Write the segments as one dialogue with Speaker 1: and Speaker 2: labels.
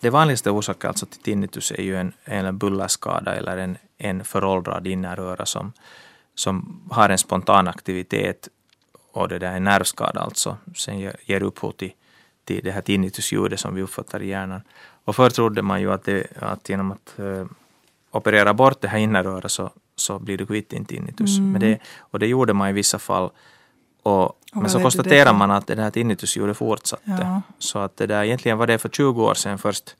Speaker 1: det vanligaste orsaken alltså till tinnitus är ju en, en bullerskada eller en, en föråldrad inneröra som, som har en spontan aktivitet och det där är nervskada alltså, sen ger, ger upphov till, till det här tinnitusljudet som vi uppfattar i hjärnan. Och förr trodde man ju att, det, att genom att uh, operera bort det här innerörat så, så blir du kvitt din tinnitus. Mm. Men det, och det gjorde man i vissa fall. Och, och men så konstaterar man att det här tinnitusljudet fortsatte. Ja. Så att det där, egentligen var det för 20 år sedan först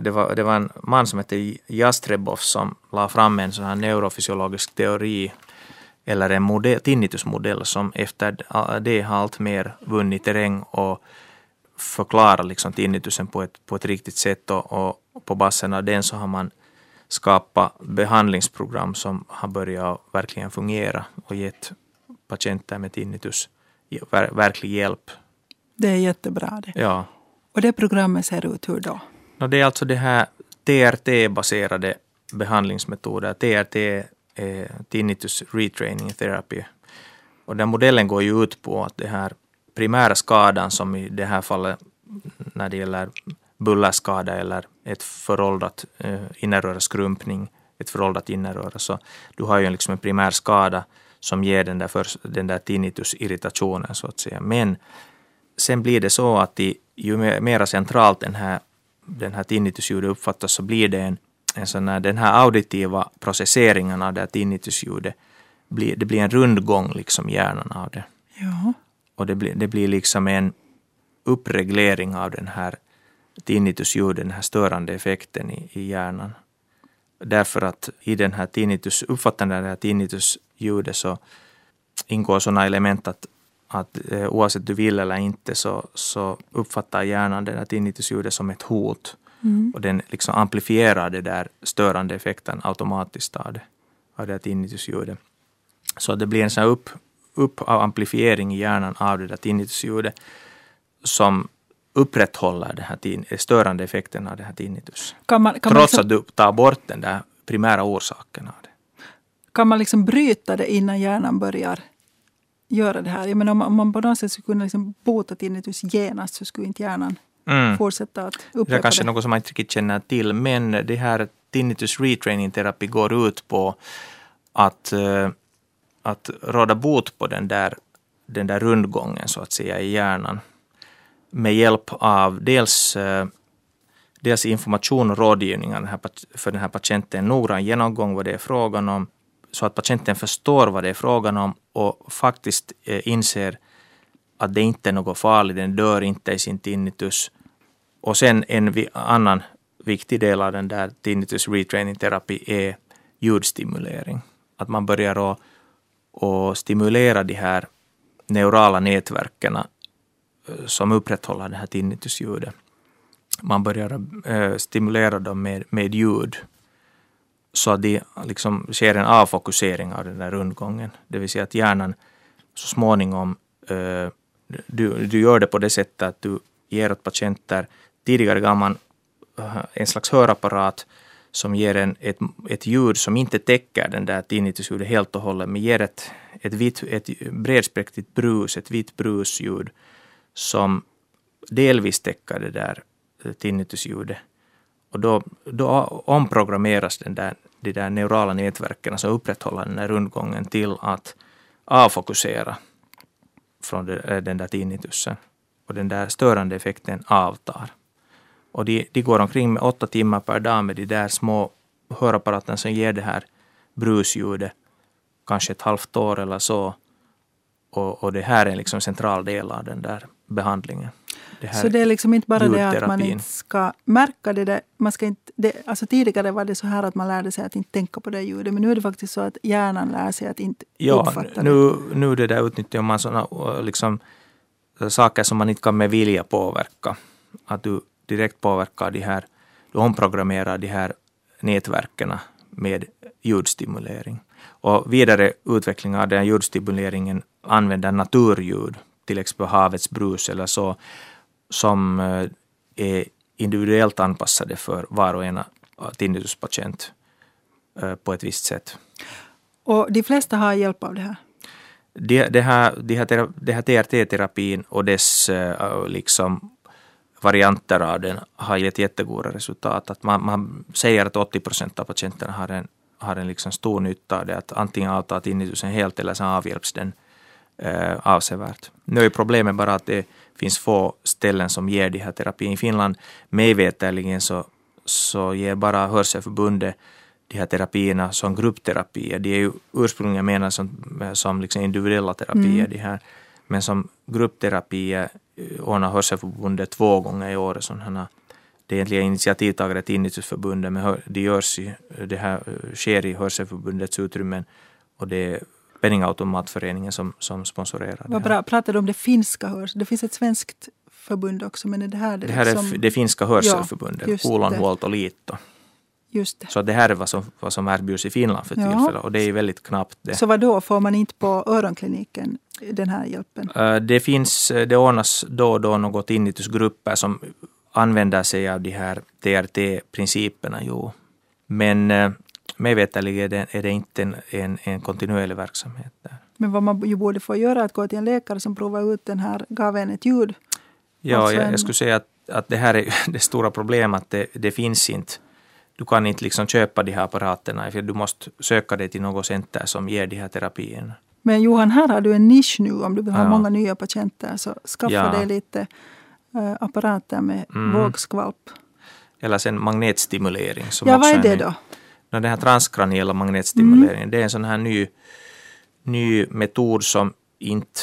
Speaker 1: det var, det var en man som hette Jastrebov som la fram en sån här neurofysiologisk teori eller en modell, tinnitusmodell som efter det har allt mer vunnit terräng och förklarar liksom tinnitusen på ett, på ett riktigt sätt och, och på basen av den så har man skapat behandlingsprogram som har börjat verkligen fungera och gett patienter med tinnitus verklig hjälp.
Speaker 2: Det är jättebra det.
Speaker 1: Ja.
Speaker 2: Och det programmet ser ut hur då?
Speaker 1: Det är alltså det här TRT-baserade behandlingsmetoder. TRT är Tinnitus Retraining Therapy. Och den modellen går ju ut på att det här primära skadan som i det här fallet när det gäller bullerskada eller ett föråldrat eh, innerröreskrumpning, ett föråldrat innerröre, så du har ju liksom en primär skada som ger den där, för, den där tinnitusirritationen så att säga. Men sen blir det så att i, ju mer centralt den här, den här tinnitusljudet uppfattas så blir det en, en sån här, den här auditiva processeringen av det här tinnitusljudet, blir, det blir en rundgång liksom i hjärnan av det.
Speaker 2: Ja.
Speaker 1: Och det blir, det blir liksom en uppreglering av den här tinnitusljudet, den här störande effekten i, i hjärnan. Därför att i den här tinnitus, uppfattandet av det här tinnitusljudet så ingår sådana element att, att eh, oavsett du vill eller inte så, så uppfattar hjärnan det här tinnitusljudet som ett hot. Mm. Och den liksom amplifierar det där störande effekten automatiskt av det, av det här tinnitusljudet. Så det blir en sån här upp, upp av amplifiering i hjärnan av det där tinnitusljudet som upprätthåller den här störande effekten av det här tinnitus. Kan man, kan Trots man liksom, att du tar bort den där primära orsaken av det.
Speaker 2: Kan man liksom bryta det innan hjärnan börjar göra det här? Jag menar, om, om man på något sätt skulle kunna liksom bota tinnitus genast så skulle inte hjärnan mm. fortsätta att upprepa
Speaker 1: det. är kanske det. något som man inte riktigt känner till, men det här tinnitus retraining terapi går ut på att, uh, att råda bot på den där, den där rundgången så att säga i hjärnan med hjälp av dels, eh, dels information och rådgivning för den här patienten, noggrann genomgång vad det är frågan om, så att patienten förstår vad det är frågan om och faktiskt eh, inser att det inte är något farligt, den dör inte i sin tinnitus. Och sen en annan viktig del av den där tinnitus retraining terapi är ljudstimulering. Att man börjar att, att stimulera de här neurala nätverken Eh, som upprätthåller det här tinnitusljudet. Man börjar äh, stimulera dem med, med ljud så att det liksom sker en avfokusering av den där rundgången. Det vill säga att hjärnan så småningom, äh, du, du gör det på det sättet att du ger åt patienter, tidigare gav man äh, en slags hörapparat som ger en, ett, ett ljud som inte täcker den där tinnitusljudet helt och hållet, men ger ett, ett, vitt, ett bredspektrigt brus, ett vitt brusljud som delvis täcker det där eh, tinnitusljudet. Och då, då omprogrammeras den där, de där neurala nätverken som upprätthåller den där rundgången till att avfokusera från eh, den där tinnitusen. Och den där störande effekten avtar. Och de, de går omkring med åtta timmar per dag med de där små hörapparaterna som ger det här brusljudet, kanske ett halvt år eller så. Och, och det här är liksom en central del av den där behandlingen.
Speaker 2: Det så det är liksom inte bara det att man inte ska märka det där. Man ska inte, det, alltså tidigare var det så här att man lärde sig att inte tänka på det ljudet. Men nu är det faktiskt så att hjärnan lär sig att inte ja, uppfatta
Speaker 1: nu, det. Nu det där utnyttjar man sådana liksom, saker som man inte kan med vilja påverka. Att du direkt påverkar de här, du omprogrammerar de här nätverken med ljudstimulering. Och vidare utveckling av den ljudstimuleringen använder naturljud till exempel havets brus eller så, som eh, är individuellt anpassade för var och en tinnituspatient eh, på ett visst sätt.
Speaker 2: Och de flesta har hjälp av det här?
Speaker 1: Det, det här, det här, det här TRT-terapin och dess eh, liksom varianter av den har gett jättegoda resultat. Att man, man säger att 80 procent av patienterna har en, har en liksom stor nytta av det. Att antingen avtar tinnitusen helt eller så avhjälps den eh, avsevärt. Nu är problemet bara att det finns få ställen som ger de här terapin. I Finland, mig veterligen, så, så ger bara Hörselförbundet de här terapierna som gruppterapier. De är ju ursprungligen menade som, som liksom individuella terapier. Mm. De här. Men som gruppterapier eh, ordnar Hörselförbundet två gånger i året sådana det är egentligen initiativtagare till Tinnitusförbundet, men det, görs i, det här eh, sker i Hörselförbundets utrymmen och det är Penningautomatföreningen som, som sponsorerar.
Speaker 2: Vad bra. Pratar du om det finska hörs? Det finns ett svenskt förbund också, men är det här
Speaker 1: det, det här liksom... är det finska hörselförbundet, ja, Kolon, Huolto, Liitto.
Speaker 2: Just det.
Speaker 1: Så det här är vad som, vad som erbjuds i Finland för tillfället ja. och det är väldigt knappt. Det.
Speaker 2: Så vad då får man inte på öronkliniken den här hjälpen?
Speaker 1: Uh, det finns, det ordnas då och då något tinnitusgrupper som använder sig av de här TRT-principerna, jo. Men uh, mig veterligen är det, är det inte en, en, en kontinuerlig verksamhet där.
Speaker 2: Men vad man ju borde få göra är att gå till en läkare som provar ut den här, gav en ett ljud.
Speaker 1: Ja, alltså jag, jag skulle säga att, att det här är det stora problemet, att det, det finns inte du kan inte liksom köpa de här apparaterna, för du måste söka dig till något center som ger de här terapierna.
Speaker 2: Men Johan, här har du en nisch nu om du vill ha ja. många nya patienter. Så skaffa ja. dig lite apparater med mm. vågskvalp.
Speaker 1: Eller sen magnetstimulering.
Speaker 2: Som ja, vad är det då?
Speaker 1: Den här transkraniella magnetstimuleringen, mm. det är en sån här ny, ny metod som inte,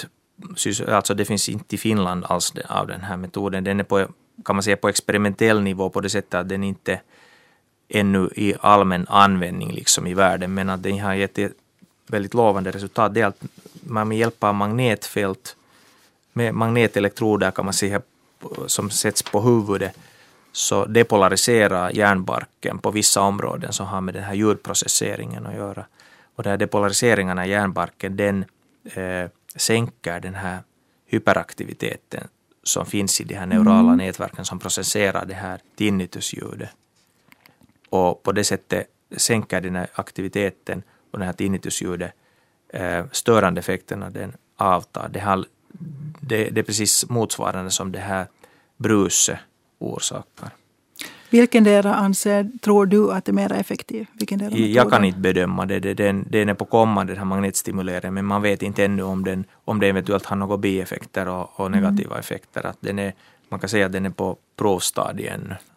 Speaker 1: alltså det finns inte i Finland alls av den här metoden. Den är på, kan man säga på experimentell nivå på det sättet att den inte ännu i allmän användning liksom i världen, men att den har gett ett väldigt lovande resultat. Det är att man med hjälp av magnetfält, med magnetelektroder kan man säga, som sätts på huvudet, så depolariserar hjärnbarken på vissa områden som har med den här ljudprocesseringen att göra. Och de här depolariseringarna i hjärnbarken, den eh, sänker den här hyperaktiviteten som finns i de här neurala mm. nätverken som processerar det här tinnitusljudet och på det sättet sänker den här aktiviteten och den här tinnitusljudet, eh, störande effekterna den avtar. Det, har, det, det är precis motsvarande som det här bruset orsakar.
Speaker 2: Vilken del anser, tror du att är mer effektiv? Vilken
Speaker 1: jag kan inte bedöma det. Den, den är på kommande, den här magnetstimuleringen, men man vet inte ännu om den, om det eventuellt har några bieffekter och, och negativa mm. effekter. Att den är, man kan säga att den är på provstadien